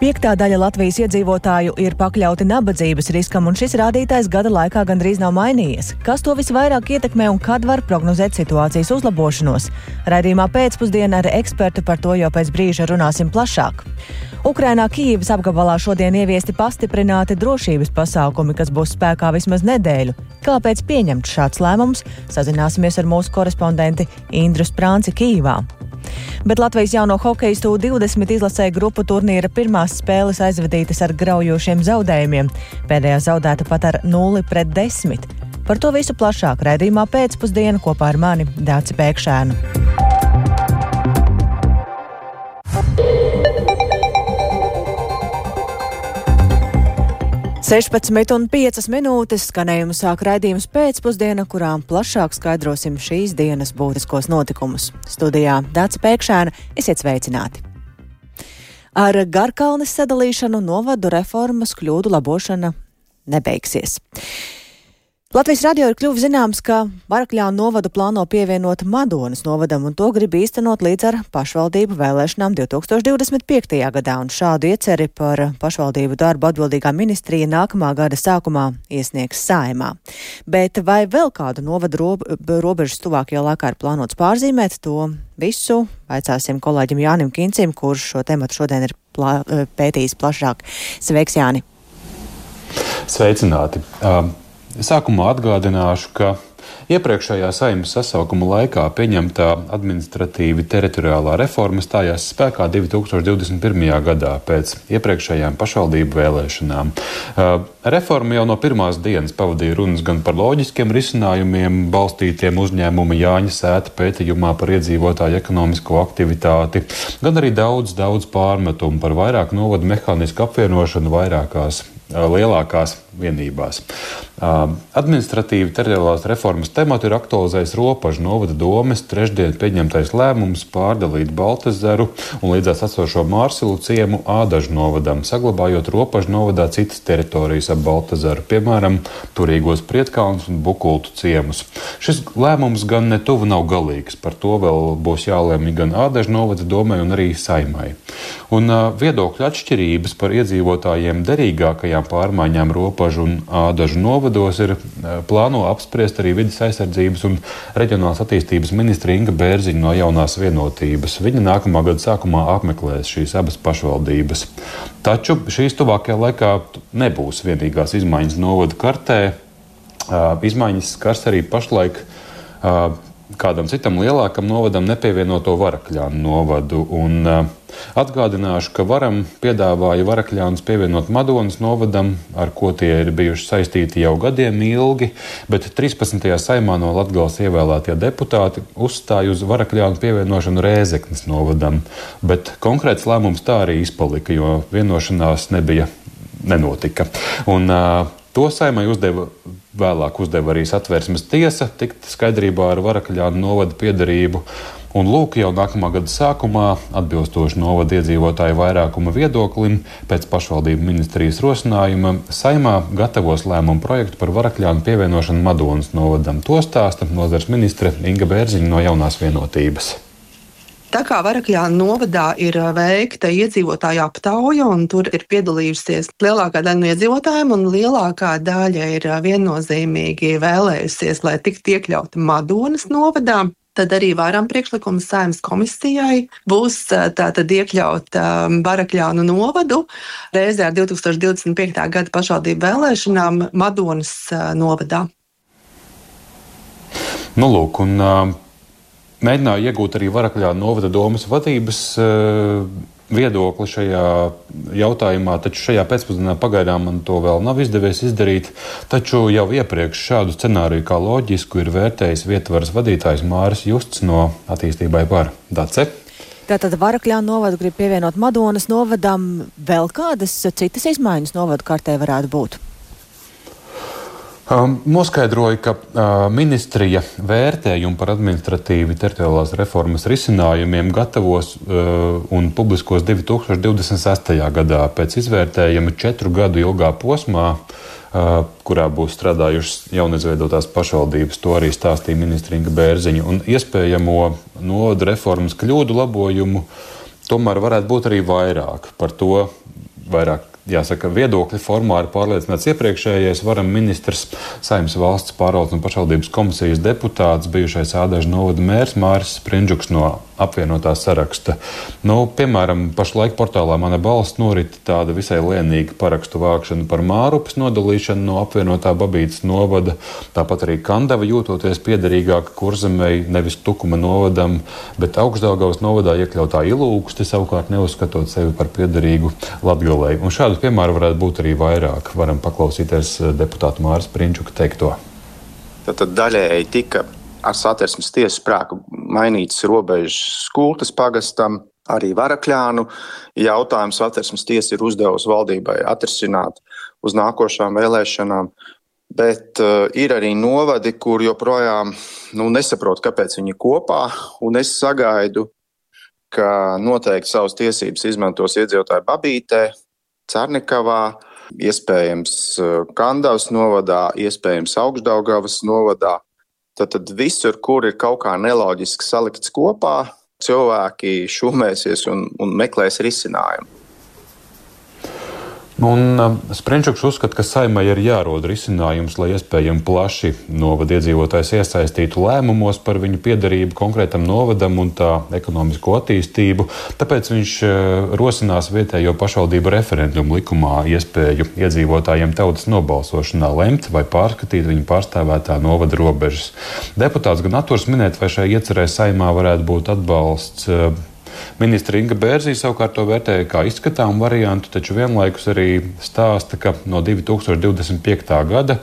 Piektā daļa Latvijas iedzīvotāju ir pakļauti nabadzības riskam, un šis rādītājs gada laikā gandrīz nav mainījies. Kas to visvairāk ietekmē un kad var prognozēt situācijas uzlabošanos? Radījumā pēcpusdienā ar ekspertu par to jau pēc brīža runāsim plašāk. Ukrainā Kīivas apgabalā šodien ieviesti pastiprināti drošības pasākumi, kas būs spēkā vismaz nedēļu. Kāpēc pieņemts šāds lēmums? Sazināsimies ar mūsu korespondenti Indru Sprānci Kīvā. Bet Latvijas jauno hokeistu 20 izlasēja grupu turnīra pirmās spēles aizvadītas ar graujošiem zaudējumiem. Pēdējā zaudēta pat ar 0 pret 10. Par to visu plašāk raidījumā pēcpusdienā kopā ar mani Dāci Pēkšēnu. 16,5 minūtes skanējumu sāk raidījums pēcpusdiena, kurām plašāk skaidrosim šīs dienas būtiskos notikumus. Studijā Dāca Pēkšēna esiet sveicināti! Ar garkalnes sadalīšanu novadu reformas kļūdu labošana nebeigsies. Latvijas radio ir kļuvis zināms, ka Varakļānu novadu plāno pievienot Madonas novadam, un to grib īstenot līdz ar pašvaldību vēlēšanām 2025. gadā, un šādu ieceri par pašvaldību darbu atbildīgā ministrija nākamā gada sākumā iesniegs saimā. Bet vai vēl kādu novadu rob robežas tuvākajā laikā ir plānots pārzīmēt, to visu vaicāsim kolēģim Jānim Kincim, kurš šo tematu šodien ir plā, pētījis plašāk. Sveiks, Jāni! Sveicināti! Um. Sākumā atgādināšu, ka iepriekšējā saimnes sasaukuma laikā pieņemtā administratīvi teritoriālā reforma stājās spēkā 2021. gadā pēc iepriekšējām pašvaldību vēlēšanām. Reforma jau no pirmās dienas pavadīja runas gan par loģiskiem risinājumiem, balstītiem uzņēmuma Jāņa sēta pētījumā par iedzīvotāju ekonomisko aktivitāti, gan arī daudz, daudz pārmetumu par vairāk novadu mehānisku apvienošanu vairākās lielākās vienībās. Administratīvi teritoriālās reformas tematu ir aktualizējis Ropažu novada domes trešdien pieņemtais lēmums pārdalīt Baltazaru un līdzās esošo Mārsilu ciemu Ādažu novadam, saglabājot Ropažu novadā citas teritorijas ap Baltazaru, piemēram, Turīgos Prietkalns un Bukultu ciemus. Šis lēmums gan netuvu nav galīgs, par to vēl būs jālēmj gan Ādažu novada domai un arī saimai. Un viedokļu atšķirības par iedzīvotājiem derīgākajām pārmaiņām Ropažu un Ādažu novados ir plāno apspriest arī vidas aizsardzības un reģionālās attīstības ministra Inga Bērziņa no jaunās vienotības. Viņa nākamā gada sākumā apmeklēs šīs abas pašvaldības. Taču šīs tuvākajā laikā nebūs vienīgās izmaiņas novada kartē. Izmaiņas skars arī pašlaik kādam citam lielākam novadam nepievienoto Varakļānu novadu. Un, uh, Atgādināšu, ka varam piedāvāja Varakļānus pievienot Madonas novadam, ar ko tie ir bijuši saistīti jau gadiem ilgi, bet 13. saimā no Latgales ievēlētie deputāti uzstāja uz Varakļānu pievienošanu Rēzeknes novadam, bet konkrēts lēmums tā arī izpalika, jo vienošanās nebija, nenotika. Un, uh, To saimai uzdeva vēlāk uzdeva arī satversmes tiesa tikt skaidrībā ar Varakļānu novada piedarību. Un lūk, jau nākamā gada sākumā, atbilstoši novada iedzīvotāju vairākuma viedoklim, pēc pašvaldību ministrijas rosinājuma, saimā gatavos lēmumu projektu par Varakļānu pievienošanu Madonas novadam. To stāsta nozars ministre Inga Bērziņa no jaunās vienotības. Tā kā Varakļāna novadā ir veikta iedzīvotāju aptauja, un tur ir piedalījusies lielākā daļa no iedzīvotājiem, un lielākā daļa ir viennozīmīgi vēlējusies, lai tiktu iekļauta Madonas novadā. Tad arī varam priekšlikums saimnes komisijai būs tātad iekļaut Barakļānu novadu reizē ar 2025. gada pašvaldību vēlēšanām Madonas novadā. Nu, lūk, un, uh mēģināju iegūt arī Varakļā novada domas vadības uh, viedokli šajā jautājumā, taču šajā pēcpusdienā pagaidām man to vēl nav izdevies izdarīt. Taču jau iepriekš šādu scenāriju kā loģisku ir vērtējis vietvaras vadītājs Māris Justs no attīstībai par DACE. Tātad Varakļā novadu grib pievienot Madonas novadam. Vēl kādas citas izmaiņas novadu kartē varētu būt? Noskaidroja, ka ministrija vērtējumu par administratīvi teritoriālās reformas risinājumiem gatavos un publiskos 2026. gadā pēc izvērtējuma četru gadu ilgā posmā, kurā būs strādājušas jaunizveidotās pašvaldības. To arī stāstīja ministra Inga Bērziņa. Un iespējamo nodu reformas kļūdu labojumu tomēr varētu būt arī vairāk. Par to vairāk jāsaka, viedokļi formā ir pārliecināts iepriekšējais varam ministrs, saimnes valsts pārvaldes un pašvaldības komisijas deputāts, bijušais ādažu novada mērs Māris Sprindžuks no apvienotā saraksta. Nu, piemēram, pašlaik portālā Mana balss norit tāda visai lienīga parakstu vākšana par Mārupas nodalīšanu no apvienotā Babītas novada. Tāpat arī Kandava jūtoties piederīgāka kurzemei, nevis Tukuma novadam, bet augstdaugavas novadā iekļautā ilūksti savukārt neuzskatot sevi par piederīgu Latgalei. Un šādu piemēru varētu būt arī vairāk. Varam paklausīties eh, deputātu Māras Prinčuka teikto. Tad daļēji tika ar satversmes tiesas sprāku mainītas robežas Kultas pagastam, arī Varakļānu. Jautājums satversmes tiesa ir uzdevusi valdībai atrisināt uz nākošām vēlēšanām. Bet uh, ir arī novadi, kur joprojām nu, nesaprot, kāpēc viņi ir kopā. Es sagaidu, ka noteikti savas tiesības izmantos iedzīvotāji Babītē, Cernikavā, iespējams uh, Kandavas novadā, iespējams Augstdaugavas novadā. Tad, tad visur, kur ir kaut kā neloģiski salikts kopā, cilvēki šūmēsies un, un meklēs risinājumu. Un um, Sprenčuks uzskata, ka saimai ir jārod risinājums, lai iespējami plaši novada iedzīvotājs iesaistītu lēmumos par viņu piedarību konkrētam novadam un tā ekonomisko attīstību. Tāpēc viņš uh, rosinās vietējo pašvaldību referendumu likumā iespēju iedzīvotājiem tautas nobalsošanā lemt vai pārskatīt viņu pārstāvētā novada robežas. Deputāts gan atturs minēt, vai šai iecerē saimā varētu būt atbalsts uh, Ministra Inga Bērzī savukārt to vērtēja kā izskatāmu variantu, taču vienlaikus arī stāsta, ka no 2025. gada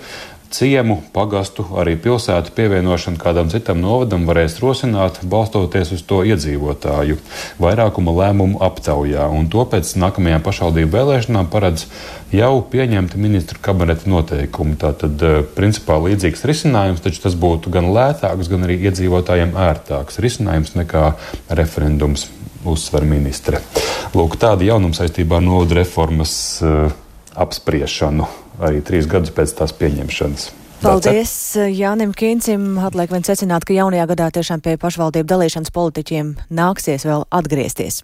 ciemu, pagastu, arī pilsētu pievienošanu kādam citam novadam varēs rosināt, balstoties uz to iedzīvotāju vairākuma lēmumu aptaujā. Un to pēc nākamajām pašvaldību vēlēšanām paredz jau pieņemti ministru kabineta noteikumi. Tātad, eh, principā, līdzīgs risinājums, taču tas būtu gan lētāks, gan arī iedzīvotājiem ērtāks risinājums nekā referendums uzsver ministre. Lūk, tāda jaunuma saistībā ar nodu reformas uh, apspriešanu arī trīs gadus pēc tās pieņemšanas. Paldies Jānim Kīncim. Atliek vien secināt, ka jaunajā gadā tiešām pie pašvaldību dalīšanas politiķiem nāksies vēl atgriezties.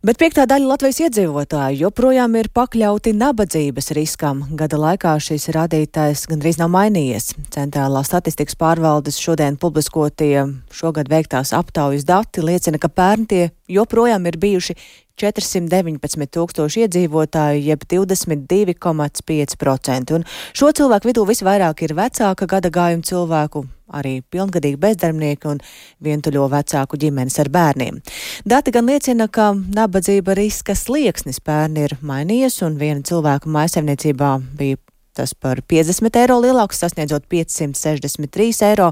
Bet piektā daļa Latvijas iedzīvotāju joprojām ir pakļauti nabadzības riskam. Gada laikā šis rādītājs gandrīz nav mainījies. Centrālā statistikas pārvaldes šodien publiskotie šogad veiktās aptaujas dati liecina, ka pērn tie joprojām ir bijuši 419 tūkstoši iedzīvotāju, jeb 22,5%. Un šo cilvēku vidū visvairāk ir vecāka gada gājuma cilvēku, arī pilngadīgi bezdarbnieki un vientuļo vecāku ģimenes ar bērniem. Dati gan liecina, ka nabadzība riska slieksnis pērni ir mainījies, un viena cilvēka maisaimniecībā bija tas par 50 eiro lielāks, sasniedzot 563 eiro,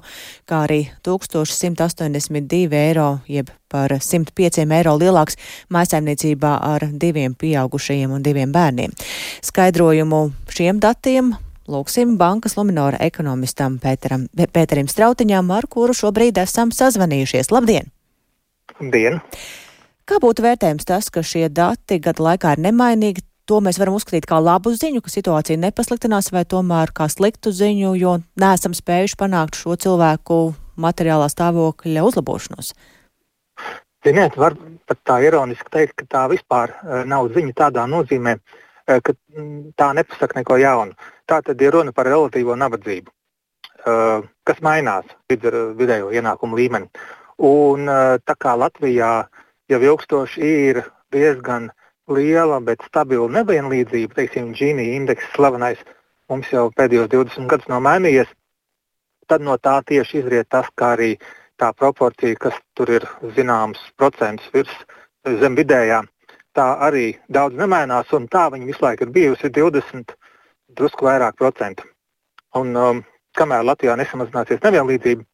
kā arī 1182 eiro, jeb par 105 eiro lielāks mājsaimniecībā ar diviem pieaugušajiem un diviem bērniem. Skaidrojumu šiem datiem lūksim bankas Luminora ekonomistam Pēteram, Pēterim Strautiņām, ar kuru šobrīd esam sazvanījušies. Labdien! Labdien! Kā būtu vērtējums tas, ka šie dati gadu laikā ir nemainīgi, to mēs varam uzskatīt kā labu ziņu, ka situācija nepasliktinās, vai tomēr kā sliktu ziņu, jo neesam spējuši panākt šo cilvēku materiālā stāvokļa uzlabošanos. Ziniet, var pat tā ironiski teikt, ka tā vispār uh, nav ziņa tādā nozīmē, uh, ka mm, tā nepasaka neko jaunu. Tā tad ir runa par relatīvo nabadzību, uh, kas mainās līdz ar vidējo ienākumu līmeni. Un tā kā Latvijā jau ilgstoši ir diezgan liela, bet stabila nevienlīdzība, teiksim, Gini indeks slavenais, mums jau pēdējos 20 gadus nav mainījies, tad no tā tieši izriet tas, kā arī tā proporcija, kas tur ir zināms procents virs zem vidējā, tā arī daudz nemainās, un tā viņa visu laiku ir bijusi 20, drusku vairāk procentu. Un, um, kamēr Latvijā nesamazināsies nevienlīdzība,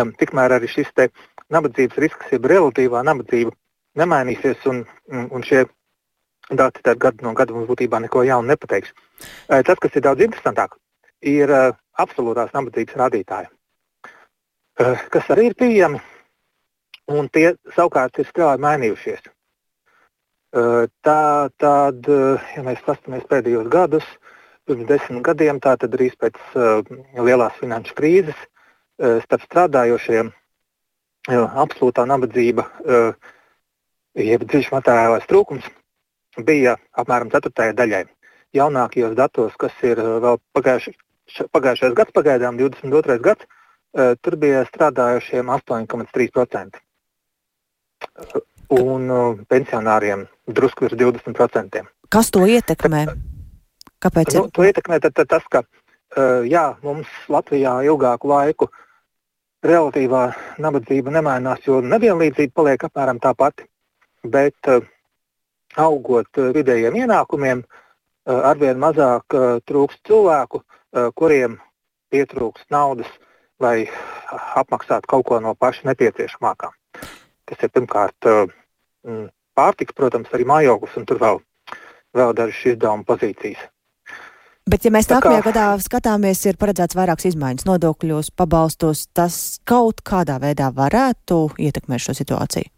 um, tikmēr arī šis nabadzības risks, jeb relatīvā nabadzība, nemainīsies, un, un šie dati gadu no gada mums būtībā neko jaunu nepateiks. Eh, tas, kas ir daudz interesantāk, ir eh, absolūtās nabadzības rādītāji, eh, kas arī ir pieejami, un tie savukārt ir strauji mainījušies. Tā tad, ja mēs paskatāmies pēdējos gadus, pirms desmit gadiem, tātad drīz pēc lielās finanšu krīzes, starp strādājošiem absolūtā nabadzība, jeb dziļš materiālais trūkums bija apmēram ceturtajai daļai. Jaunākajos datos, kas ir vēl pagājuši, pagājušais gads, pagaidām 22. gads, tur bija strādājušiem 8,3%. Un pensionāriem drusku virs 20%. Kas to ietekmē? Kāpēc? Nu, to ietekmē tad, tad tas, ka jā, mums Latvijā ilgāku laiku relatīvā nabadzība nemainās, jo nevienlīdzība paliek apmēram tā pati. Bet augot vidējiem ienākumiem, arvien mazāk trūkst cilvēku, kuriem pietrūkst naudas, lai apmaksātu kaut ko no paša nepieciešamākā. Tas ir pirmkārt pārtiks, protams, arī mājoklis un tur vēl, vēl dažas izdevuma pozīcijas. Bet, ja mēs nākamajā gadā skatāmies, ir paredzēts vairākas izmaiņas nodokļos, pabalstos, tas kaut kādā veidā varētu ietekmēt šo situāciju.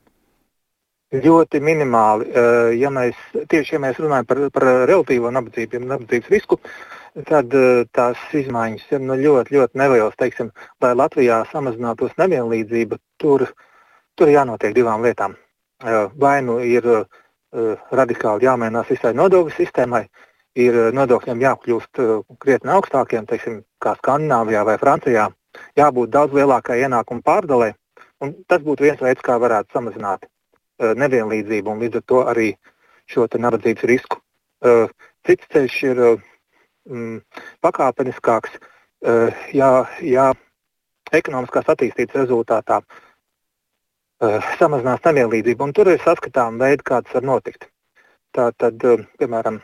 Ļoti minimāli. Eh, ja mēs tieši ja mēs runājam par, par relatīvo nabadzību, nabadzības risku, tad eh, tās izmaiņas ir nu, ļoti, ļoti nelielas. Teiksim, lai Latvijā samazinātos nevienlīdzība, tur, tur jānotiek divām lietām. Vai nu ir radikāli jāmainās visai nodokļu sistēmai, ir nodokļiem jākļūst krietni augstākiem, teiksim, kā Skandināvijā vai Francijā, jābūt daudz lielākai ienākumu pārdalē. Tas būtu viens veids, kā varētu samazināt nevienlīdzību un līdz ar to arī šo nabadzības risku. Cits ceļš ir mm, pakāpeniskāks, ja, ja ekonomiskās attīstības rezultātā samazinās nevienlīdzību, un tur ir saskatām veidi, kā tas var notikt. Tātad, piemēram,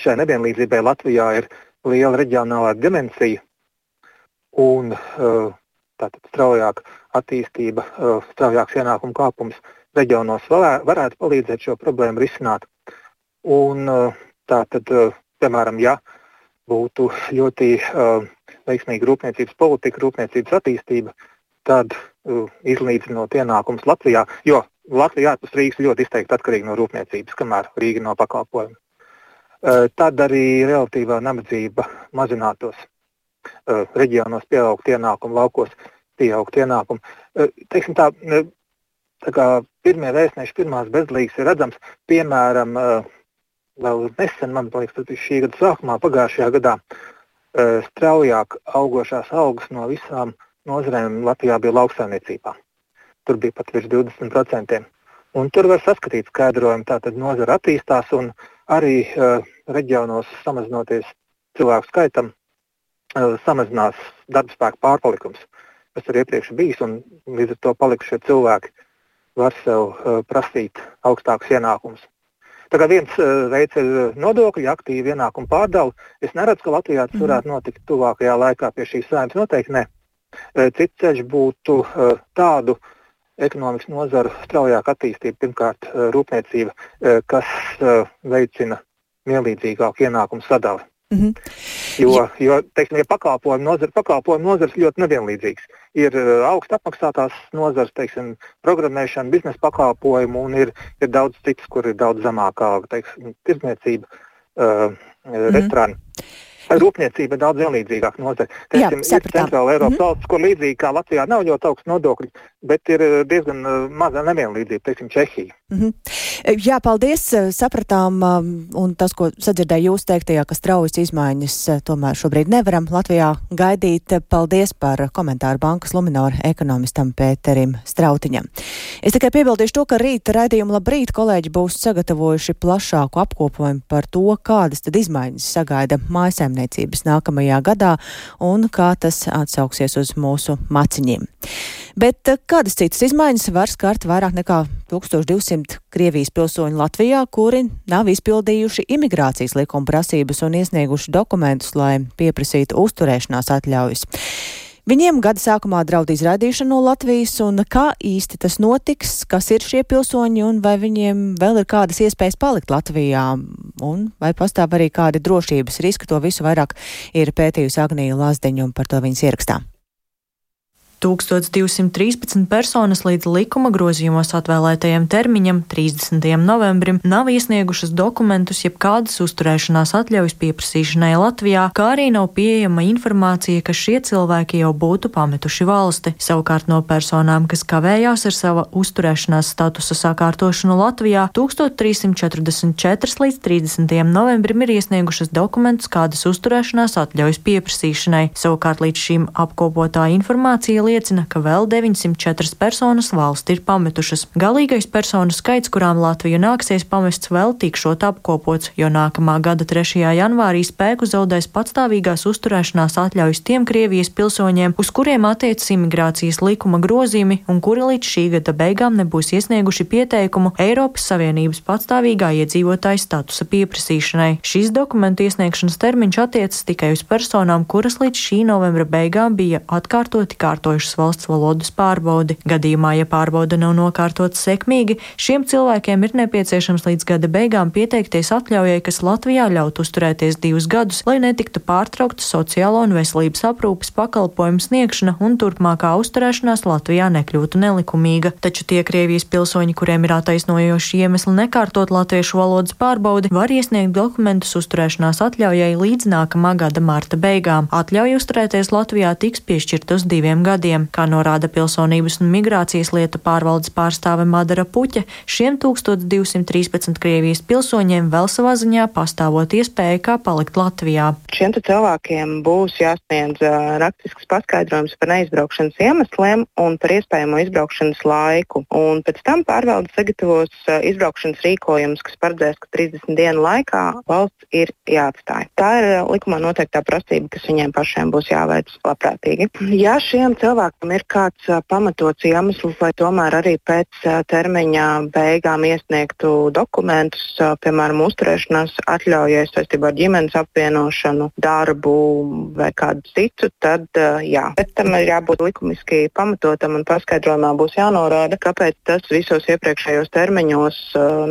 šai nevienlīdzībai Latvijā ir liela reģionālā dimensija un tātad straujāka attīstība, straujāks ienākumu kāpums reģionos varētu palīdzēt šo problēmu risināt. Un, tā tad, piemēram, ja būtu ļoti veiksmīga rūpniecības politika, rūpniecības attīstība, tad uh, izlīdzinot ienākumus Latvijā, jo Latvija ārpus Rīgas ļoti izteikti atkarīga no rūpniecības, kamēr Rīga no pakalpojuma. Uh, tad arī relatīvā nabadzība mazinātos. Uh, reģionos pieaugt ienākumu, laukos pieaugt ienākumu. Uh, teiksim tā, pirmie vēstneši, pirmās bezlīgas ir redzams, piemēram, vēl nesen, man liekas, tas bija šī gada sākumā, pagājušajā gadā, straujāk augošās algas no visām nozarēm Latvijā bija lauksaimniecībā. Tur bija pat virs 20%. Un tur var saskatīt skaidrojumu, tātad nozara attīstās un arī uh, reģionos samazinoties cilvēku skaitam, uh, samazinās darba spēka pārpalikums, kas ir iepriekš bijis, un līdz ar to palikušie cilvēki var sev uh, prasīt augstākus ienākumus. Tā kā viens uh, veids ir nodokļu aktīva ienākuma pārdala, es neredzu, ka Latvijā tas mhm. varētu notikt tuvākajā laikā pie šīs saimnes. Noteikti ne. Cits ceļš būtu uh, tādu ekonomikas nozaru straujāka attīstība, pirmkārt uh, rūpniecība, kas veicina vienlīdzīgāku ienākumu sadali. Mm -hmm. Jo, jo teiksim, ja pakalpojumu nozars pakalpojumu nozars ļoti nevienlīdzīgs. Ir augstu apmaksātās nozars, teiksim, programmēšana, biznesa pakalpojumu, un ir, ir daudz citas, kur ir daudz zemākā alga, teiksim, tirdzniecība, uh, mm -hmm. restorāni rūpniecība ir daudz vienlīdzīgāka nozare. Teiksim, ir centrāla Eiropas mm valsts, kur līdzīgi kā Latvijā nav ļoti augsts nodokļi, bet ir eh, diezgan eh, maza nevienlīdzība, teiksim, Čehija. Mm -hmm. Jā, paldies, sapratām, un tas, ko sadzirdēju jūs teiktajā, ka straujas izmaiņas tomēr šobrīd nevaram Latvijā gaidīt. Paldies par komentāru bankas Luminora ekonomistam Pēterim Strautiņam. Es tikai piebildīšu to, ka rīta raidījuma labrīt kolēģi būs sagatavojuši plašāku apkopojumu par to, kādas tad izmaiņas sagaida mājasēmniecības lauksaimniecības nākamajā gadā un kā tas atsauksies uz mūsu maciņiem. Bet eh, kādas citas izmaiņas var skart vairāk nekā 1200 Krievijas pilsoņu Latvijā, kuri nav izpildījuši imigrācijas likuma prasības un iesnieguši dokumentus, lai pieprasītu uzturēšanās atļaujas. Viņiem gada sākumā draud izraidīšana no Latvijas, un kā īsti tas notiks, kas ir šie pilsoņi, un vai viņiem vēl ir kādas iespējas palikt Latvijā, un vai pastāv arī kādi drošības riski, to visu vairāk ir pētījusi Agnija Lazdeņa, un par to viņas ierakstā. 1213 personas līdz likuma grozījumos atvēlētajam termiņam, 30. novembrim, nav iesniegušas dokumentus jeb kādas uzturēšanās atļaujas pieprasīšanai Latvijā, kā arī nav pieejama informācija, ka šie cilvēki jau būtu pametuši valsti. Savukārt no personām, kas kavējās ar sava uzturēšanās statusa sakārtošanu Latvijā, 1344 līdz 30. novembrim ir iesniegušas dokumentus kādas uzturēšanās atļaujas pieprasīšanai. Savukārt līdz šim apkopotā informācija liecina, ka vēl 904 personas valsti ir pametušas. Galīgais personu skaits, kurām Latviju nāksies pamests, vēl tikšot apkopots, jo nākamā gada 3. janvārī spēku zaudēs patstāvīgās uzturēšanās atļaujas tiem Krievijas pilsoņiem, uz kuriem attiecas imigrācijas likuma grozījumi un kuri līdz šī gada beigām nebūs iesnieguši pieteikumu Eiropas Savienības patstāvīgā iedzīvotāja statusa pieprasīšanai. Šis dokumentu iesniegšanas termiņš attiecas tikai uz personām, kuras līdz šī novembra beigām bija atkārtoti kārtojušas veikušas valsts valodas pārbaudi. Gadījumā, ja pārbauda nav nokārtota sekmīgi, šiem cilvēkiem ir nepieciešams līdz gada beigām pieteikties atļaujai, kas Latvijā ļautu uzturēties divus gadus, lai netiktu pārtraukta sociālo un veselības aprūpes pakalpojumu sniegšana un turpmākā uzturēšanās Latvijā nekļūtu nelikumīga. Taču tie Krievijas pilsoņi, kuriem ir attaisnojoši iemesli nekārtot latviešu valodas pārbaudi, var iesniegt dokumentus uzturēšanās atļaujai līdz nākamā gada marta beigām. Atļauja uzturēties Latvijā tiks piešķirta uz diviem gadiem gadiem. Kā norāda pilsonības un migrācijas lietu pārvaldes pārstāve Madara Puķa, šiem 1213 Krievijas pilsoņiem vēl savā ziņā pastāvot iespēja, kā palikt Latvijā. Šiem cilvēkiem būs jāsniedz rakstisks paskaidrojums par neizbraukšanas iemesliem un par iespējamo izbraukšanas laiku. Un pēc tam pārvalde sagatavos izbraukšanas rīkojumus, kas paredzēs, ka 30 dienu laikā valsts ir jāatstāj. Tā ir likumā noteiktā prasība, kas viņiem pašiem būs jāveic labprātīgi. Ja šiem cilvēkiem cilvēkam ir kāds pamatots iemesls, lai tomēr arī pēc termiņa beigām iesniegtu dokumentus, piemēram, uzturēšanās atļaujai saistībā ar ģimenes apvienošanu, darbu vai kādu citu, tad jā. Bet tam ir jābūt likumiski pamatotam un paskaidrojumā būs jānorāda, kāpēc tas visos iepriekšējos termiņos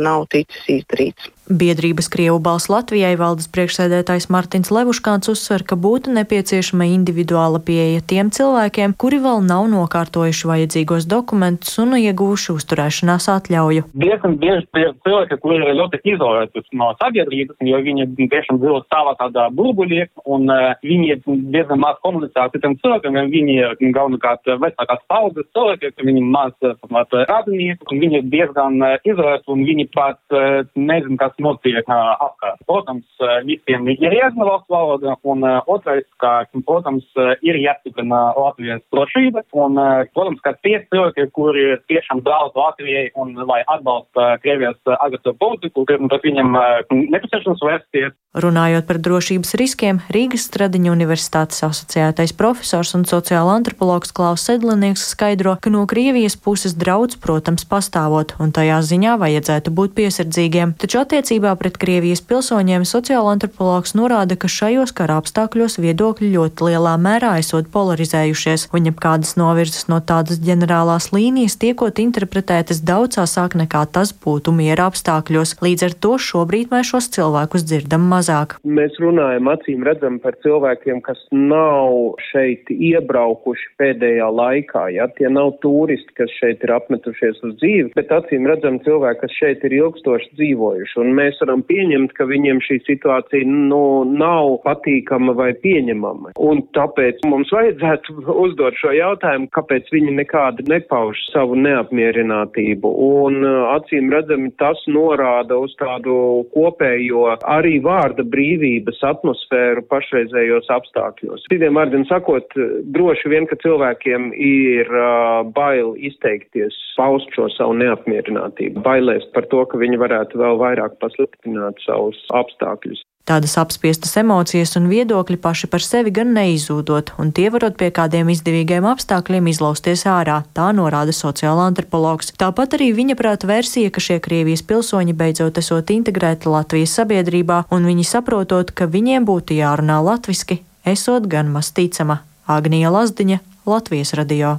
nav ticis izdarīts. Biedrības Krievu balss Latvijai valdes priekšsēdētājs Martins Levuškāns uzsver, ka būtu nepieciešama individuāla pieeja tiem cilvēkiem, kuri vēl nav nokārtojuši vajadzīgos dokumentus un ieguvuši uzturēšanās atļauju. Diezgan bieži tie cilvēki, kuri ir ļoti izolēti no sabiedrības, jo viņi tiešām dzīvo savā tādā burbulī un uh, viņi diezgan maz komunicē ar citiem cilvēkiem, viņi galvenokārt vecākās paudzes cilvēki, viņi maz pat radinieki, un viņi ir diezgan izolēti un viņi pat nezin, kas notiek apkārt. Protams, visiem ir jāzina valsts valoda, un otrais, ka, protams, ir jāstiprina Latvijas drošība, un, protams, ka tie cilvēki, kuri tiešām draud Latvijai un lai atbalsta Krievijas agresīvu politiku, ka pret viņiem nepieciešams vērsties. Runājot par drošības riskiem, Rīgas Stradiņa universitātes asociētais profesors un sociāla antropologs Klaus Sedlinieks skaidro, ka no Krievijas puses draudz, protams, pastāvot, un tajā ziņā vajadzētu būt piesardzīgiem. Taču attiecībā Attiecībā pret Krievijas pilsoņiem sociāla antropologs norāda, ka šajos kara apstākļos viedokļi ļoti lielā mērā esot polarizējušies, un jebkādas novirzes no tādas ģenerālās līnijas tiekot interpretētas daudz asāk nekā tas būtu miera apstākļos. Līdz ar to šobrīd mēs šos cilvēkus dzirdam mazāk. Mēs runājam acīm redzam par cilvēkiem, kas nav šeit iebraukuši pēdējā laikā. Ja? Tie nav turisti, kas šeit ir apmetušies uz dzīvi, bet acīm redzam cilvēki, kas šeit ir ilgstoši dzīvojuši. Un mēs varam pieņemt, ka viņiem šī situācija nu, nav patīkama vai pieņemama. Un tāpēc mums vajadzētu uzdot šo jautājumu, kāpēc viņi nekādi nepauž savu neapmierinātību. Un uh, acīm redzami tas norāda uz tādu kopējo arī vārda brīvības atmosfēru pašreizējos apstākļos. Citiem vārdiem sakot, droši vien, ka cilvēkiem ir uh, bail izteikties, paust šo savu neapmierinātību, bailēs par to, ka viņi varētu vēl vairāk pasliktināt savus apstākļus. Tādas apspiestas emocijas un viedokļi paši par sevi gan neizūdot, un tie varot pie kādiem izdevīgiem apstākļiem izlausties ārā, tā norāda sociāla antropologs. Tāpat arī viņa prāta versija, ka šie Krievijas pilsoņi beidzot esot integrēti Latvijas sabiedrībā, un viņi saprotot, ka viņiem būtu jārunā latviski, esot gan maz ticama. Agnija Lazdiņa, Latvijas radio.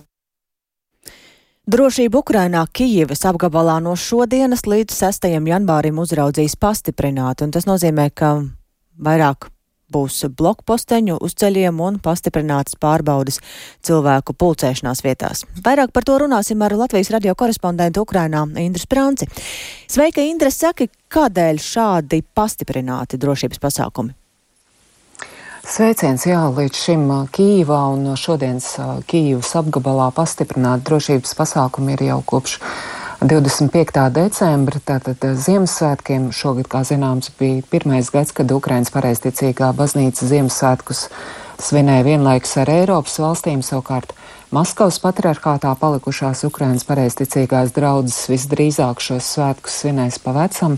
Drošību Ukrainā Kijivas apgabalā no šodienas līdz 6. janvārim uzraudzīs pastiprināti, un tas nozīmē, ka vairāk būs blokposteņu uz ceļiem un pastiprinātas pārbaudas cilvēku pulcēšanās vietās. Vairāk par to runāsim ar Latvijas radio korespondentu Ukrainā Indru Spranci. Sveika, Indra, saki, kādēļ šādi pastiprināti drošības pasākumi? Sveiciens, jā, līdz šim Kīvā un šodienas Kīvas apgabalā pastiprināti drošības pasākumi ir jau kopš 25. decembra, tātad Ziemassvētkiem. Šogad, kā zināms, bija pirmais gads, kad Ukrainas pareizticīgā baznīca Ziemassvētkus svinēja vienlaikus ar Eiropas valstīm savukārt. Maskavas patriarchātā palikušās Ukrainas pareizticīgās draudzes visdrīzāk šos svētkus svinēs pa vecam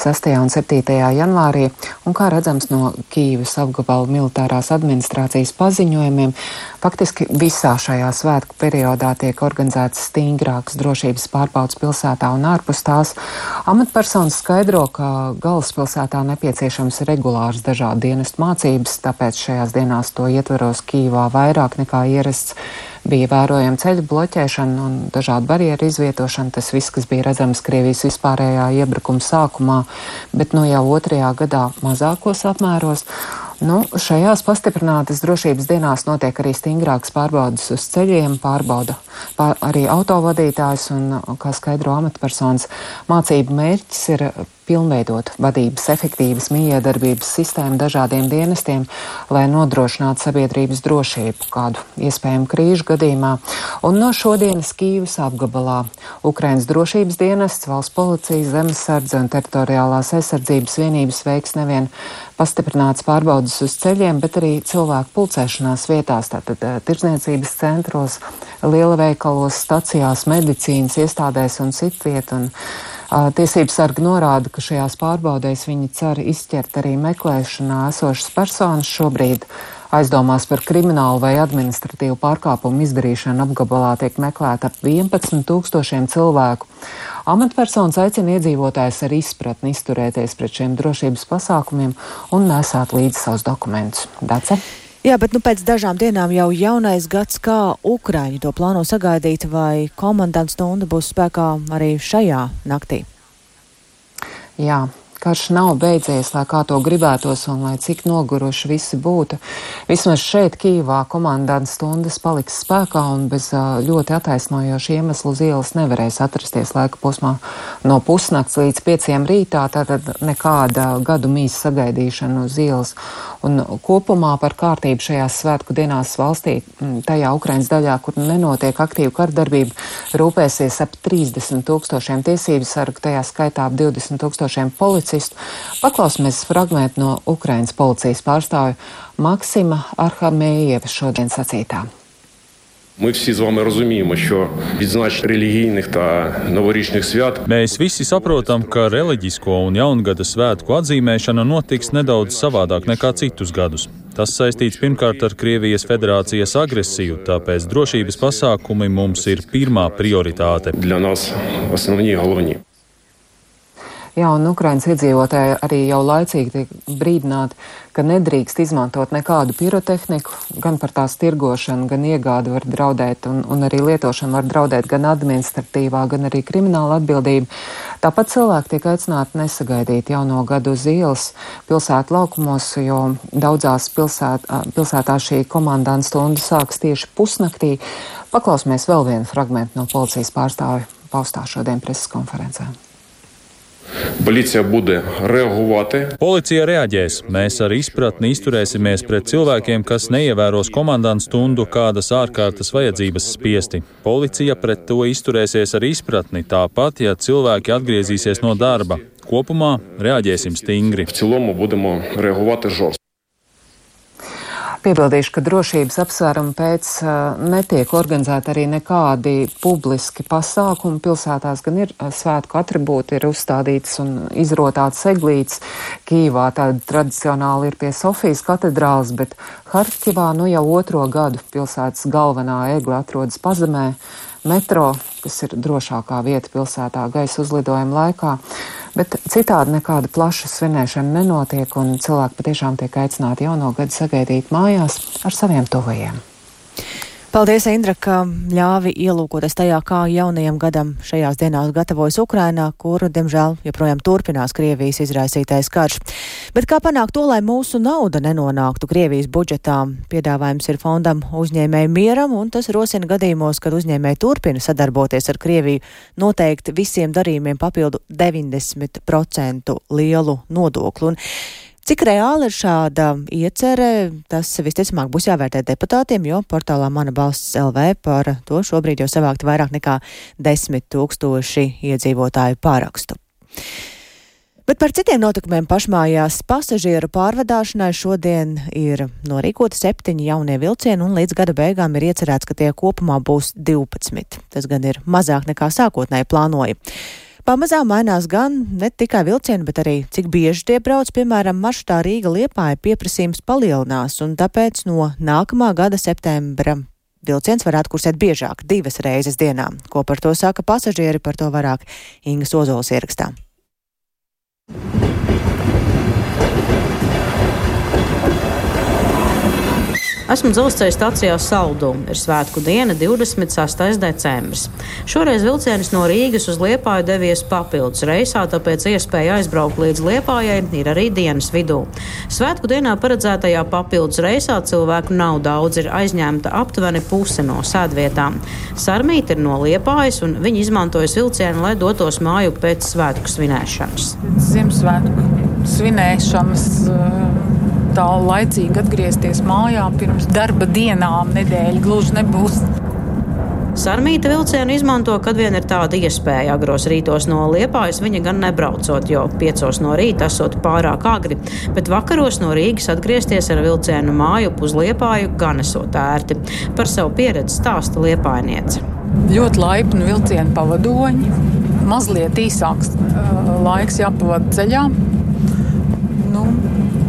6. un 7. janvārī, un kā redzams no Kīvas apgabala militārās administrācijas paziņojumiem, faktiski visā šajā svētku periodā tiek organizētas stingrākas drošības pārbaudas pilsētā un ārpus tās. Amatpersonas skaidro, ka galvaspilsētā nepieciešams regulārs dažādu dienestu mācības, tāpēc šajās dienās to ietveros Kīvā vairāk nekā ierasts bija vērojama ceļu bloķēšana un dažādu barjeru izvietošana. Tas viss, kas bija redzams Krievijas vispārējā iebrukuma sākumā, bet nu jau otrajā gadā mazākos apmēros. Nu, šajās pastiprinātas drošības dienās notiek arī stingrākas pārbaudas uz ceļiem, pārbauda pār, arī autovadītājs un, kā skaidro amatpersonas, mācību mērķis ir pilnveidot vadības efektīvas miedarbības sistēmu dažādiem dienestiem, lai nodrošinātu sabiedrības drošību kādu iespējamu krīžu gadījumā. Un no šodienas Kīvas apgabalā Ukrainas drošības dienests, valsts policija, zemesardze un teritoriālās aizsardzības vienības veiks nevien pastiprināts pārbaudas uz ceļiem, bet arī cilvēku pulcēšanās vietās, tātad tirdzniecības centros, lielveikalos, stacijās, medicīnas iestādēs un citviet. Un, Tiesības sargi norāda, ka šajās pārbaudēs viņi cer izķert arī meklēšanā esošas personas šobrīd. Aizdomās par kriminālu vai administratīvu pārkāpumu izdarīšanu apgabalā tiek meklēta ap 11 tūkstošiem cilvēku. Amatpersonas aicina iedzīvotājus ar izpratni izturēties pret šiem drošības pasākumiem un nesāt līdzi savus dokumentus. Dace? Jā, bet nu, pēc dažām dienām jau jaunais gads, kā Ukraiņi to plāno sagaidīt, vai komandants stunda būs spēkā arī šajā naktī? Jā, Karš nav beidzies, lai kā to gribētos un lai cik noguruši visi būtu. Vismaz šeit, Kīvā, komandants stundas paliks spēkā un bez ļoti attaisnojoša iemesla uz ielas nevarēs atrasties laika posmā no pusnakts līdz pieciem rītā, tātad nekāda gadu mīsa sagaidīšana uz ielas. Un kopumā par kārtību šajās svētku dienās valstī, tajā Ukrainas daļā, kur nenotiek aktīva kardarbība, rūpēsies ap 30 tūkstošiem tiesību sargu, tajā skaitā ap 20 tūkstošiem policiju policistu. Paklausīsimies fragment no Ukrainas policijas pārstāvja Maksima Arhamējieva šodien sacītā. Ми всі з вами розуміємо, що відзначення релігійних та новорічних свят. Mēs visi saprotam, ka reliģisko un jaungada svētku atzīmēšana notiks nedaudz savādāk nekā citus gadus. Tas saistīts pirmkārt ar Krievijas federācijas agresiju, tāpēc drošības pasākumi mums ir pirmā prioritāte. Для нас основні головні. Jā, un Ukraiņas iedzīvotāji arī jau laicīgi tiek brīdināti, ka nedrīkst izmantot nekādu pirotehniku, gan par tās tirgošanu, gan iegādi var draudēt, un, un arī lietošana var draudēt gan administratīvā, gan arī krimināla atbildība. Tāpat cilvēki tiek aicināti nesagaidīt jauno gadu uz ielas pilsētu laukumos, jo daudzās pilsēt, pilsētā šī komandanta stunda sāks tieši pusnaktī. Paklausīsimies vēl vienu fragmentu no policijas pārstāvja paustā šodien preses konferencē. Policija bude reaģēt. Policija reaģēs. Mēs ar izpratni izturēsimies pret cilvēkiem, kas neievēros komandantu stundu kādas ārkārtas vajadzības spiesti. Policija pret to izturēsies ar izpratni, tāpat, ja cilvēki atgriezīsies no darba. Kopumā reaģēsim stingri. В цілому будемо реагувати жорстко. Piebildīšu, ka drošības apsvērumu pēc netiek organizēti arī nekādi publiski pasākumi pilsētās, gan ir svētku atribūti, ir uzstādīts un izrotāts eglītes. Kīvā tāda tradicionāli ir pie Sofijas katedrāls, bet Harkivā nu jau otro gadu pilsētas galvenā egla atrodas pazemē metro, kas ir drošākā vieta pilsētā gaisa uzlidojuma laikā. Bet citādi nekāda plaša svinēšana nenotiek, un cilvēki patiešām tiek aicināti jauno gadu sagaidīt mājās ar saviem tuvajiem. Paldies, Indra, ka ļāvi ielūkoties tajā, kā jaunajam gadam šajās dienās gatavojas Ukrainā, kur, diemžēl, joprojām turpinās Krievijas izraisītais karš. Bet kā panākt to, lai mūsu nauda nenonāktu Krievijas budžetā? Piedāvājums ir fondam uzņēmēju mieram, un tas rosina gadījumos, kad uzņēmēji turpina sadarboties ar Krieviju, noteikti visiem darījumiem papildu 90% lielu nodokli. Un Cik reāli ir šāda iecerē, tas visticamāk būs jāvērtē deputātiem, jo portālā Mana balsts LV par to šobrīd jau savākt vairāk nekā desmit tūkstoši iedzīvotāju pārakstu. Bet par citiem notikumiem pašmājās pasažieru pārvadāšanai šodien ir norīkoti septiņi jaunie vilcieni, un līdz gada beigām ir iecerēts, ka tie kopumā būs 12. Tas gan ir mazāk nekā sākotnēji plānoja. Pamazām mainās gan ne tikai vilcieni, bet arī cik bieži tie brauc. Piemēram, maršrutā Rīga Liepāja pieprasījums palielinās, un tāpēc no nākamā gada septembra vilciens varētu kursēt biežāk, divas reizes dienā. Ko par to saka pasažieri, par to vairāk Ingas Ozols ierakstā. Esmu dzelzceļa stācijā Saldu. Ir svētku diena, 26. decembris. Šoreiz vilciens no Rīgas uz Liepāju devies papildus reisā, tāpēc iespēja aizbraukt līdz Liepājai ir arī dienas vidū. Svētku dienā paredzētajā papildus reisā cilvēku nav daudz, ir aizņemta aptuveni puse no sēdvietām. Sarmīti ir no Liepājas, un viņi izmantojas vilcienu, lai dotos māju pēc svētku svinēšanas. Ziemassvētku svinēšanas. Uh tā laicīgi atgriezties mājā pirms darba dienām nedēļa gluži nebūs. Sarmīta vilcienu izmanto, kad vien ir tāda iespēja. Agros rītos no Liepājas viņa gan nebraucot, jo piecos no rīta esot pārāk agri, bet vakaros no Rīgas atgriezties ar vilcienu māju uz Liepāju gan esot ērti. Par savu pieredzi stāsta Liepājniece. Ļoti laipni vilcienu pavadoņi, mazliet īsāks uh, laiks jāpavada ceļā.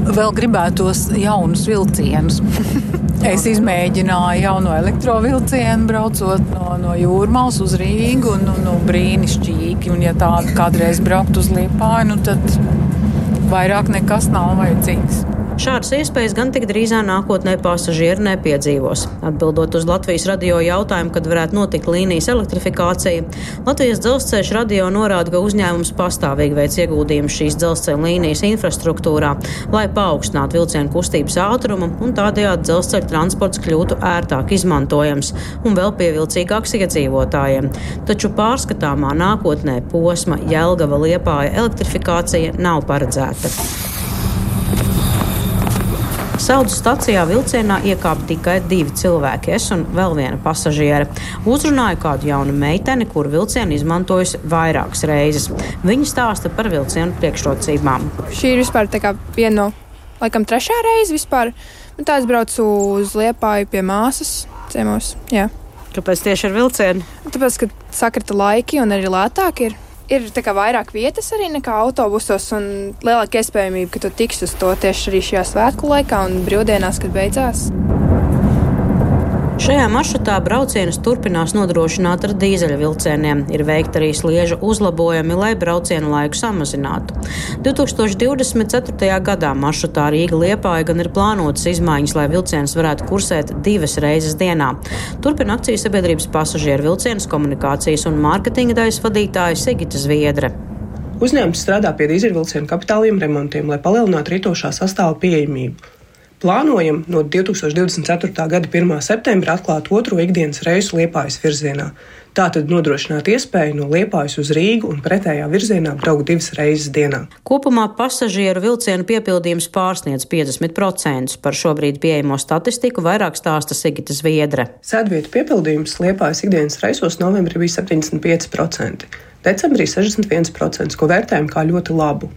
Vēl gribētos jaunus vilcienus. es izmēģināju jauno elektrovilcienu, braucot no, no Jūrmālas uz Rīgu. Nu, nu, brīnišķīgi. Un, ja tāda kādreiz braukt uz Liepāju, nu, tad vairāk nekas nav vajadzīgs. Šādas iespējas gan tik drīzā nākotnē pasažieri nepiedzīvos. Atbildot uz Latvijas radio jautājumu, kad varētu notikt līnijas elektrifikācija, Latvijas dzelzceļš radio norāda, ka uzņēmums pastāvīgi veic ieguldījumus šīs dzelzceļa līnijas infrastruktūrā, lai paaugstinātu vilcienu kustības ātrumu un tādējādi dzelzceļa transports kļūtu ērtāk izmantojams un vēl pievilcīgāks iedzīvotājiem. Taču pārskatāmā nākotnē posma Jelgava Liepāja elektrifikācija nav paredzēta. Saudu stacijā vilcienā iekāpa tikai divi cilvēki, es un vēl viena pasažiere. Uzrunāju kādu jaunu meiteni, kuru vilcienu izmantojusi vairākas reizes. Viņa stāsta par vilcienu priekšrocībām. Šī ir vispār viena no, laikam, trešā reize vispār. Nu, tā es braucu uz Liepāju pie māsas ciemos. Jā. Kāpēc tieši ar vilcienu? Tāpēc, ka sakrita laiki un arī lētāk ir ir vairāk vietas arī nekā autobusos, un lielāka iespējamība, ka tu tiks uz to tieši arī šajā svētku laikā un brīvdienās, kad beidzās. Šajā maršrutā braucienus turpinās nodrošināt ar dīzeļa vilcieniem. Ir veikti arī sliežu uzlabojumi, lai braucienu laiku samazinātu. 2024. gadā maršrutā Rīga Liepāja gan ir plānotas izmaiņas, lai vilciens varētu kursēt divas reizes dienā. Turpina akcijas sabiedrības pasažieru vilcienus komunikācijas un mārketinga daļas vadītāja Sigita Zviedre. Uzņēmums strādā pie dīzeļvilcienu kapitāliem remontiem, lai palielinātu rītošā sastāva pieejamību. Plānojam no 2024. gada 1. septembra atklāt otro ikdienas reisu Liepājas virzienā. Tātad nodrošināt iespēju no Liepājas uz Rīgu un pretējā virzienā braukt divas reizes dienā. Kopumā pasažieru vilcienu piepildījums pārsniedz 50%. Par šobrīd pieejamo statistiku vairāk stāsta Sigita Zviedre. Sēdvietu piepildījums Liepājas ikdienas reisos novembrī bija 75%, decembrī 61%, ko vērtējam kā ļoti labu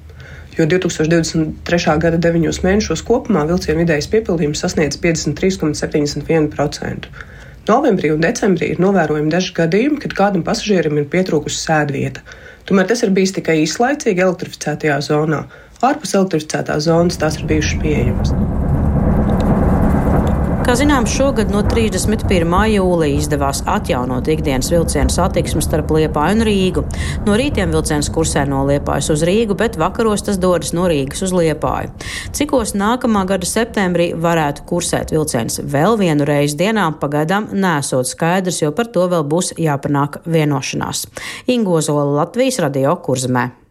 jo 2023. gada 9 mēnešos kopumā vilcienu vidējais piepildījums sasniedz 53,71%. Novembrī un decembrī ir novērojami daži gadījumi, kad kādam pasažierim ir pietrūkusi sēdvieta. Tomēr tas ir bijis tikai īslaicīgi elektrificētajā zonā. Ārpus elektrificētās zonas tās ir bijušas pieejamas. Kā zināms, šogad no 31. jūlija izdevās atjaunot ikdienas vilcienu satiksmi starp Liepāju un Rīgu. No rītiem vilciens kursē no Liepājas uz Rīgu, bet vakaros tas dodas no Rīgas uz Liepāju. Cikos nākamā gada septembrī varētu kursēt vilciens vēl vienu reizi dienā, pagaidām nesot skaidrs, jo par to vēl būs jāpanāk vienošanās. Ingozola Latvijas radio kurzmē.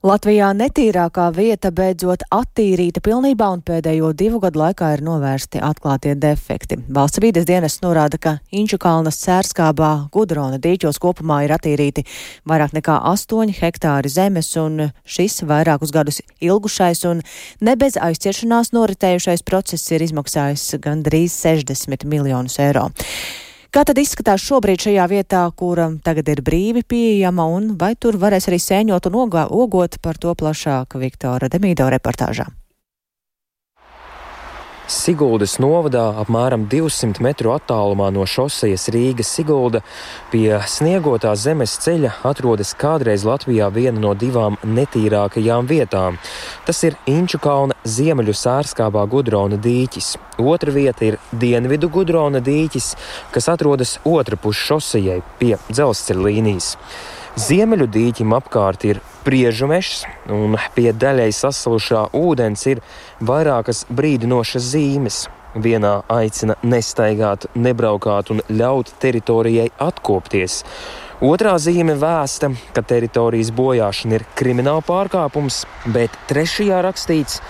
Latvijā netīrākā vieta beidzot attīrīta pilnībā un pēdējo divu gadu laikā ir novērsti atklātie defekti. Valsts vīdes dienas norāda, ka Inču kalnas cērskābā Gudrona dīķos kopumā ir attīrīti vairāk nekā 8 hektāri zemes un šis vairākus gadus ilgušais un ne bez aizciešanās noritējušais process ir izmaksājis gandrīz 60 miljonus eiro. Kā tad izskatās šobrīd šajā vietā, kura tagad ir brīvi pieejama, un vai tur varēs arī sēņot un ogot par to plašāk Viktora Demīdo reportāžā? Siguldas novadā, apmēram 200 metru attālumā no šosejas Rīgas Sigulda, pie sniegotā zemes ceļa atrodas kādreiz Latvijā viena no divām netīrākajām vietām. Tas ir Inču kalna ziemeļu sērskābā Gudrona dīķis. Otra vieta ir Dienvidu Gudrona dīķis, kas atrodas otra pus šosejai pie dzelzceļa līnijas. Ziemeļu dīķim apkārt ir priežu mežs, un pie daļai sasalušā ūdens ir vairākas brīdinošas zīmes. Vienā aicina nestaigāt, nebraukāt un ļaut teritorijai atkopties. Otrā zīme vēsta, ka teritorijas bojāšana ir krimināla pārkāpums, bet trešajā rakstīts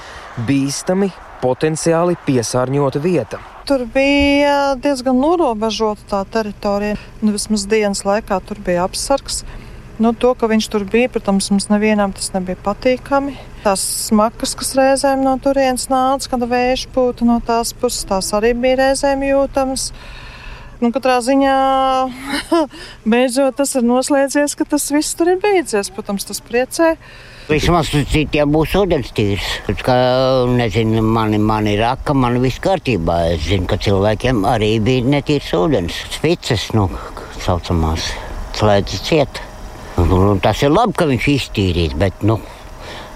bīstami, potenciāli piesārņota vieta. Tur bija diezgan norobežota tā teritorija. Nu, vismaz dienas laikā tur bija apsargs. Nu, to, ka viņš tur bija, protams, mums nevienam tas nebija patīkami. Tās smakas, kas reizēm no turienes nāca, kad vējš pūta no tās puses, tās arī bija reizēm jūtamas. Nu, katrā ziņā beidzot tas ir noslēdzies, ka tas viss tur ir beidzies. Protams, tas priecē. Vismaz citiem būs ūdens tīrs. Kā, nezinu, man, man ir raka, man viss kārtībā. Es zinu, ka cilvēkiem arī bija netīrs ūdens. Spices, nu, saucamās, slēdzas cieta. Un tas ir labi, ka viņš iztīrīs, bet nu,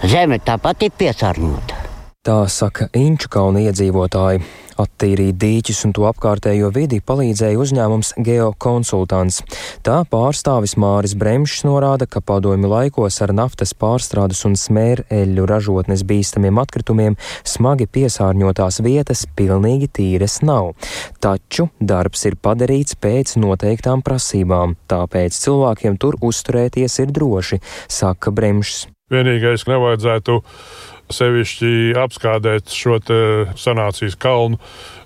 zeme tāpat ir piesārņota. Tā saka Inču kalna iedzīvotāji. Attīrīt dīķus un to apkārtējo vidi palīdzēja uzņēmums Geokonsultants. Tā pārstāvis Māris Bremšs norāda, ka padomju laikos ar naftas pārstrādes un smēreļu ražotnes bīstamiem atkritumiem smagi piesārņotās vietas pilnīgi tīras nav. Taču darbs ir padarīts pēc noteiktām prasībām, tāpēc cilvēkiem tur uzturēties ir droši, saka Bremšs. Vienīgais nevajadzētu sevišķi apskādēt šo sanācijas kalnu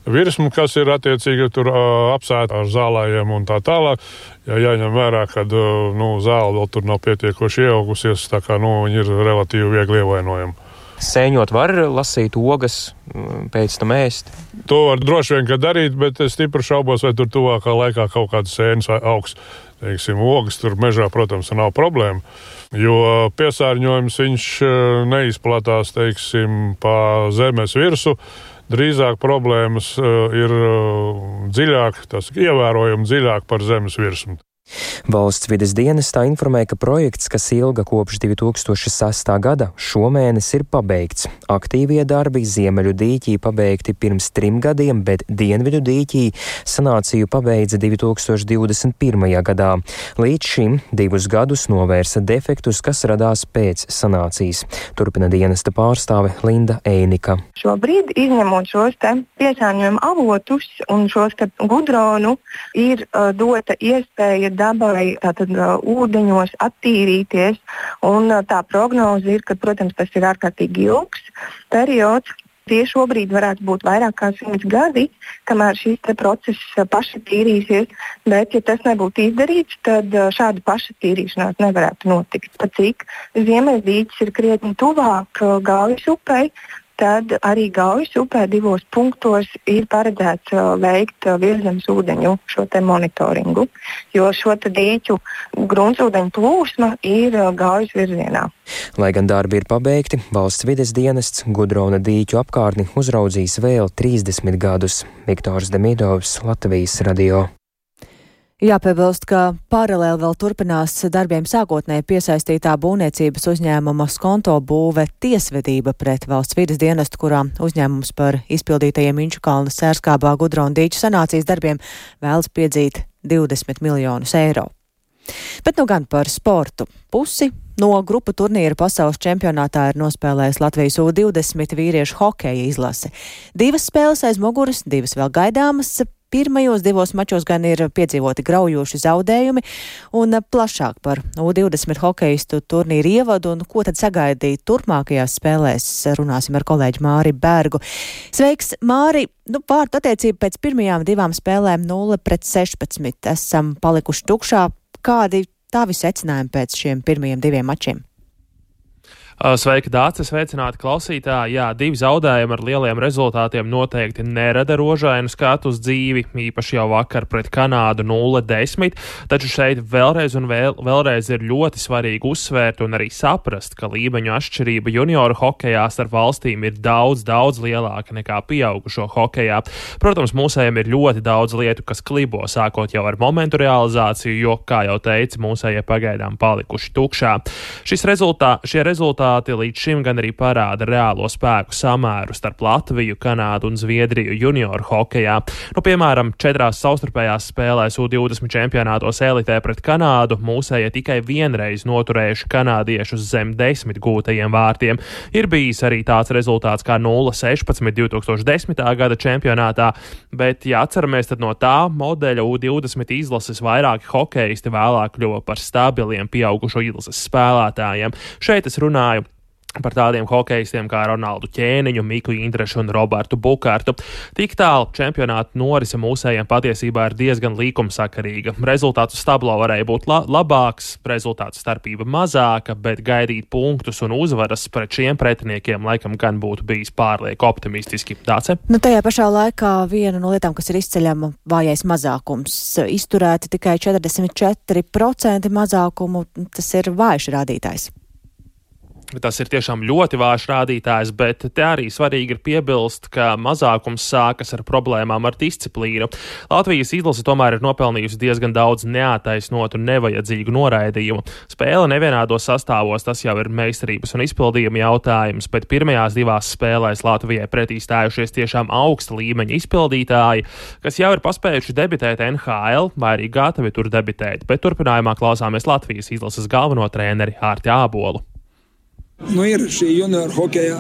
virsmu, kas ir attiecīgi tur apsēta ar zālājiem un tā tālāk. Ja jāņem vērā, ka nu, zāle vēl tur nav pietiekoši ieaugusies, tā kā nu, viņi ir relatīvi viegli ievainojami. Sēņot var lasīt ogas, pēc tam ēst. To var droši vien darīt, bet es stipri šaubos, vai tur tuvākā laikā kaut kādas sēnes augs. Teiksim, ogas tur mežā, protams, nav problēma jo piesārņojums viņš eh, neizplatās teiksim, pa zemes virsmu. Drīzāk problēmas eh, ir eh, dziļāk, tas ievērojami dziļāk par zemes virsmu. Valsts vides dienestā informē, ka projekts, kas ilga kopš 2006. gada, šomēnes ir pabeigts. Aktīvie darbi Ziemeļu dīķī pabeigti pirms trim gadiem, bet Dienvidu dīķī sanāciju pabeidza 2021. gadā. Līdz šim divus gadus novērsa defektus, kas radās pēc sanācijas. Turpina dienesta pārstāve Linda Einika. Šobrīd, izņemot šos piesārņojumu avotus un šos gudronu, ir uh, dota iespēja dabai tātad, ūdeņos attīrīties. Un, tā prognoze ir, ka, protams, tas ir ārkārtīgi ilgs periods. Tie šobrīd varētu būt vairāk kā simts gadi, kamēr šis process uh, paši tīrīsies. Bet, ja tas nebūtu izdarīts, tad šāda pašatīrīšanās nevarētu notikt. Pat cik Ziemeļdīķis ir krietni tuvāk Gaujas upei, tad arī Gaujas upē divos punktos ir paredzēts uh, veikt uh, virsmas ūdeņu šo monitoringu, jo šo dīķu gruntsūdeņu plūsma ir uh, Gaujas virzienā. Lai gan darbi ir pabeigti, valsts vides dienests Gudrona dīķu apkārtni uzraudzīs vēl 30 gadus. Viktors Demidovs, Latvijas radio. Jāpiebilst, ka paralēli vēl turpinās darbiem sākotnēji piesaistītā būvniecības uzņēmuma skonto būve tiesvedība pret valsts vidas dienestu, kurā uzņēmums par izpildītajiem Inču kalna sērskābā gudra un dīču sanācijas darbiem vēlas piedzīt 20 miljonus eiro. Bet nu gan par sportu. Pusi no grupu turnīra pasaules čempionātā ir nospēlējis Latvijas U20 vīriešu hokeja izlase. Divas spēles aiz muguras, divas vēl gaidāmas. Pirmajos divos mačos gan ir piedzīvoti graujoši zaudējumi, un plašāk par U20 hokeistu turnīru ievadu un ko tad sagaidīt turpmākajās spēlēs runāsim ar kolēģi Māri Bergu. Sveiks, Māri! Nu, vārtu attiecība pēc pirmajām divām spēlēm 0 pret 16 esam palikuši tukšā. Kādi tavi secinājumi pēc šiem pirmajiem diviem mačiem? Uh, sveika, Dārcis, sveicināti klausītāji. Jā, divi zaudējumi ar lieliem rezultātiem noteikti nerada rožainu skatu uz dzīvi, īpaši jau vakar pret Kanādu 0-10, taču šeit vēlreiz un vēl, vēlreiz ir ļoti svarīgi uzsvērt un arī saprast, ka līmeņu atšķirība junioru hokejā starp valstīm ir daudz, daudz lielāka nekā pieaugušo hokejā. Protams, mūsējiem ir ļoti daudz lietu, kas klibo, sākot jau ar momentu realizāciju, jo, kā jau teicu, mūsējie pagaidām palikuši tukšā. Rezultā, šie rezultāti rezultāti līdz šim gan arī parāda reālo spēku samēru starp Latviju, Kanādu un Zviedriju junioru hokejā. Nu, piemēram, četrās savstarpējās spēlēs U20 čempionātos elitē pret Kanādu mūsēja tikai vienreiz noturējuši kanādiešus zem desmit gūtajiem vārtiem. Ir bijis arī tāds rezultāts kā 0-16 2010. gada čempionātā, bet, ja atceramies, tad no tā modeļa U20 izlases vairāki hokeisti vēlāk kļuva par stabiliem pieaugušo izlases spēlētājiem. Šeit es runāju par tādiem hokeistiem kā Ronaldu Ķēniņu, Miku Indrešu un Robertu Bukārtu. Tik tālu čempionāta norise mūsējiem patiesībā ir diezgan līkumsakarīga. Rezultāts uz tablo varēja būt la labāks, rezultātu starpība mazāka, bet gaidīt punktus un uzvaras pret šiem pretiniekiem laikam gan būtu bijis pārlieku optimistiski. Dāce? Nu, tajā pašā laikā viena no lietām, kas ir izceļama vājais mazākums, izturēti tikai 44% mazākumu, tas ir vājš rādītājs. Tas ir tiešām ļoti vājš rādītājs, bet te arī svarīgi ir piebilst, ka mazākums sākas ar problēmām ar disciplīnu. Latvijas izlase tomēr ir nopelnījusi diezgan daudz neataisnotu un nevajadzīgu noraidījumu. Spēle nevienādos sastāvos, tas jau ir meistarības un izpildījuma jautājums, bet pirmajās divās spēlēs Latvijai pretī stājušies tiešām augsta līmeņa izpildītāji, kas jau ir paspējuši debitēt NHL vai arī gatavi tur debitēt, bet turpinājumā klausāmies Latvijas izlases galveno treneri Hārti Ābolu. Nu, ir šī junior hokeja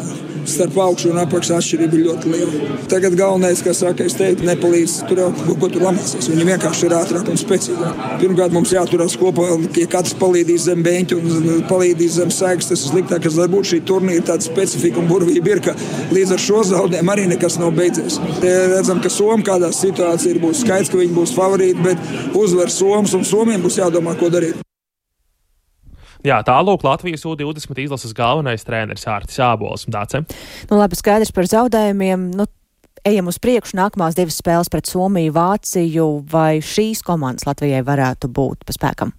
starp augšu un apakšu atšķirība ļoti liela. Tagad galvenais, kas saka, es teiktu, nepalīdz tur jau kaut ko tur lamāsies. Viņi vienkārši ir ātrāk un spēcīgāk. Pirmkārt, mums jāturās kopā, ja katrs palīdzīs zem beņķa un palīdzīs zem sēgas. Tas ir sliktāk, kas var būt šī turnīra tāda specifika un burvība ir, ka līdz ar šo zaudējumu arī nekas nav beidzies. Te redzam, ka Somija kādā situācijā būs skaidrs, ka viņi būs favorīti, bet uzvar Somijas un Somijam būs jādomā, ko darīt. Jā, tālūk Latvijas U20 izlases galvenais treneris Ārtis Ābols. Dāce. Nu, labi, skaidrs par zaudējumiem. Nu, ejam uz priekšu. Nākamās divas spēles pret Somiju, Vāciju. Vai šīs komandas Latvijai varētu būt pa spēkam?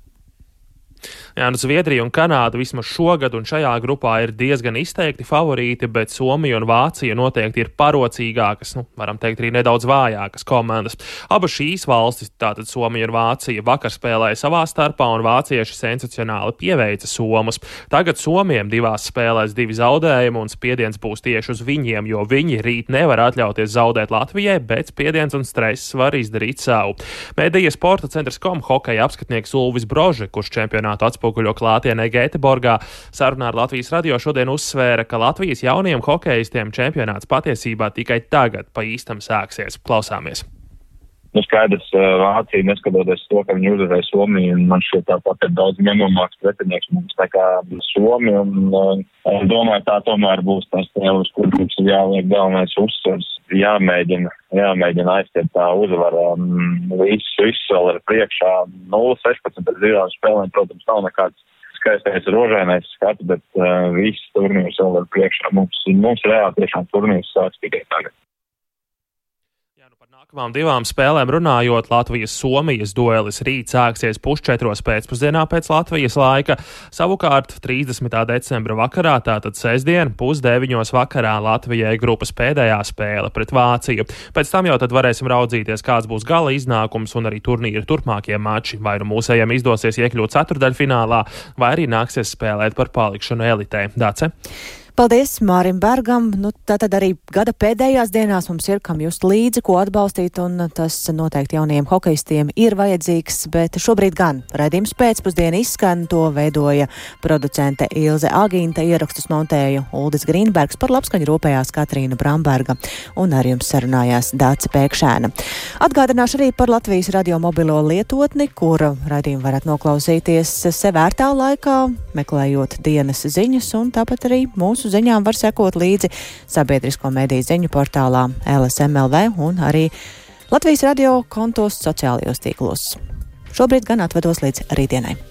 Jā, nu Zviedrija un Kanāda vismaz šogad un šajā grupā ir diezgan izteikti favorīti, bet Somija un Vācija noteikti ir parocīgākas, nu, varam teikt, arī nedaudz vājākas komandas. Abas šīs valstis, tātad Somija un Vācija, vakar spēlēja savā starpā, un vācieši sensacionāli pieveica Somus. Tagad Somijam divās spēlēs divi zaudējumi, un spiediens būs tieši uz viņiem, jo viņi rīt nevar atļauties zaudēt Latvijai, bet spiediens un stress var izdarīt savu. Mēdīja sporta centrs kom hokeja apskatnieks Ulvis Brože, kurš čempionātu atspoguļo atspoguļo klātienē Gēteborgā. Sarunā ar Latvijas radio šodien uzsvēra, ka Latvijas jaunajiem hokeistiem čempionāts patiesībā tikai tagad pa īstam sāksies. Klausāmies! Nu, skaidrs, Vācija, neskatoties to, ka viņi uzvarēja Somiju, man šķiet tāpat ir daudz ņemamāks pretinieks mums nekā Somija, un, un domāju, tā tomēr būs tā spēle, uz kur mums ir jāliek galvenais uzsvars, jāmēģina, jāmēģina aiztiet tā uzvara, viss, viss vēl ir priekšā, 0-16 pēc divām spēlēm, protams, nav nekāds skaistais rožainais skats, bet uh, viss turnīrs vēl ir priekšā. Mums, mums reāli tiešām turnīrs sāks tikai tagad. Nākamām divām spēlēm runājot, Latvijas-Somijas duelis rīt sāksies pusčetros pēcpusdienā pēc Latvijas laika. Savukārt 30. decembra vakarā, tātad sestdien, pusdeviņos vakarā Latvijai grupas pēdējā spēle pret Vāciju. Pēc tam jau tad varēsim raudzīties, kāds būs gala iznākums un arī turnīra turpmākie mači. Vai nu mūsējiem izdosies iekļūt ceturdaļfinālā, vai arī nāksies spēlēt par palikšanu elitē. Dace? Paldies Mārim Bergam. Nu, tātad arī gada pēdējās dienās mums ir kam just līdzi, ko atbalstīt, un tas noteikti jaunajiem hokeistiem ir vajadzīgs, bet šobrīd gan raidījums pēcpusdienu izskan, to veidoja producente Ilze Agīnta, ierakstus montēja Uldis Grīnbergs, par labskaņu rūpējās Katrīna Bramberga un ar jums sarunājās Dāca Pēkšēna. Atgādināšu arī par Latvijas radio mobilo lietotni, kur raidījumu varat noklausīties sevērtā laikā, meklējot dienas ziņas, un tāpat arī mūsu ziņām var sekot līdzi sabiedrisko mediju ziņu portālā LSMLV un arī Latvijas radio kontos sociālajos tīklos. Šobrīd gan atvedos līdz rītdienai.